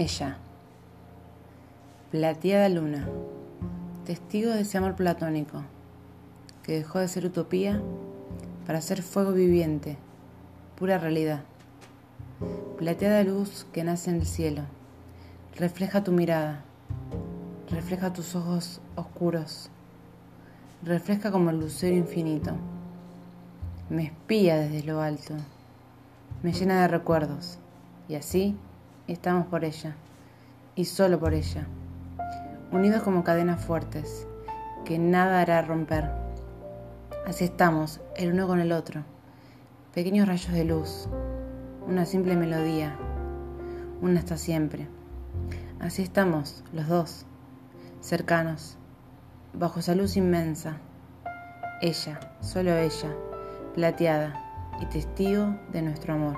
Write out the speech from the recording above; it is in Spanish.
Ella. Plateada luna. Testigo de ese amor platónico, que dejó de ser utopía para ser fuego viviente, pura realidad. Plateada luz que nace en el cielo, refleja tu mirada, refleja tus ojos oscuros, refleja como el lucero infinito. Me espía desde lo alto, me llena de recuerdos, y así estamos por ella, y solo por ella, unidos como cadenas fuertes, que nada hará romper. Así estamos, el uno con el otro, pequeños rayos de luz, una simple melodía, una hasta siempre. Así estamos, los dos, cercanos, bajo esa luz inmensa, ella, solo ella, plateada y testigo de nuestro amor.